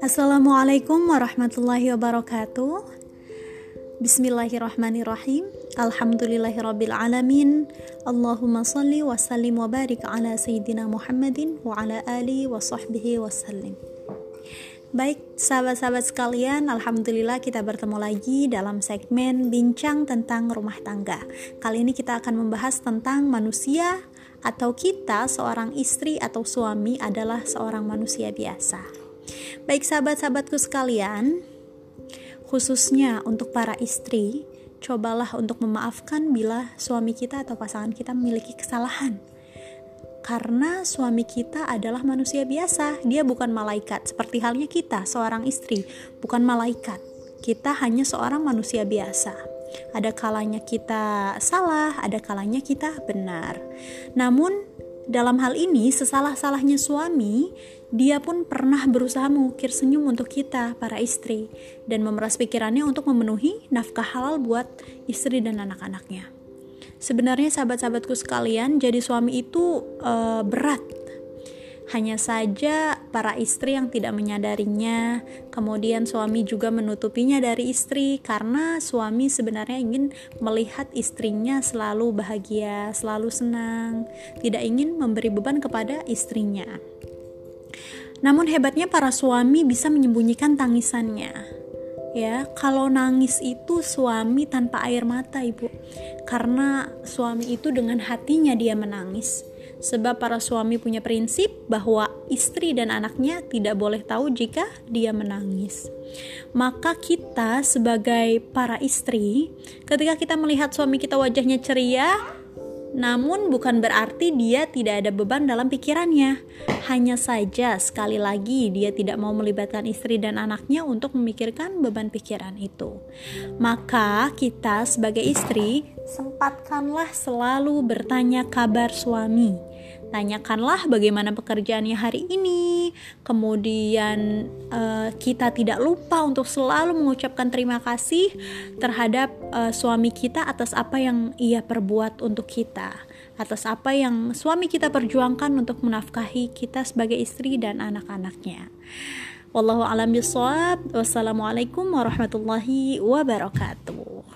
Assalamualaikum warahmatullahi wabarakatuh. Bismillahirrahmanirrahim. Alhamdulillahirabbil alamin. Allahumma salli wa sallim wa barik ala sayyidina Muhammadin wa ala ali wa sahbihi wa sallim. Baik, sahabat-sahabat sekalian, Alhamdulillah kita bertemu lagi dalam segmen Bincang tentang Rumah Tangga. Kali ini kita akan membahas tentang manusia atau kita seorang istri atau suami adalah seorang manusia biasa. Baik sahabat-sahabatku sekalian, khususnya untuk para istri, cobalah untuk memaafkan bila suami kita atau pasangan kita memiliki kesalahan. Karena suami kita adalah manusia biasa, dia bukan malaikat. Seperti halnya kita, seorang istri, bukan malaikat. Kita hanya seorang manusia biasa. Ada kalanya kita salah, ada kalanya kita benar. Namun, dalam hal ini, sesalah-salahnya suami dia pun pernah berusaha mengukir senyum untuk kita, para istri, dan memeras pikirannya untuk memenuhi nafkah halal buat istri dan anak-anaknya. Sebenarnya sahabat-sahabatku sekalian, jadi suami itu uh, berat. Hanya saja para istri yang tidak menyadarinya, kemudian suami juga menutupinya dari istri karena suami sebenarnya ingin melihat istrinya selalu bahagia, selalu senang, tidak ingin memberi beban kepada istrinya. Namun hebatnya para suami bisa menyembunyikan tangisannya. Ya, kalau nangis itu suami tanpa air mata, Ibu. Karena suami itu dengan hatinya dia menangis. Sebab para suami punya prinsip bahwa istri dan anaknya tidak boleh tahu jika dia menangis. Maka kita sebagai para istri, ketika kita melihat suami kita wajahnya ceria, namun bukan berarti dia tidak ada beban dalam pikirannya. Hanya saja sekali lagi dia tidak mau melibatkan istri dan anaknya untuk memikirkan beban pikiran itu. Maka kita sebagai istri sempatkanlah selalu bertanya kabar suami tanyakanlah bagaimana pekerjaannya hari ini. Kemudian uh, kita tidak lupa untuk selalu mengucapkan terima kasih terhadap uh, suami kita atas apa yang ia perbuat untuk kita, atas apa yang suami kita perjuangkan untuk menafkahi kita sebagai istri dan anak-anaknya. Wallahu a'lam. Wassalamualaikum warahmatullahi wabarakatuh.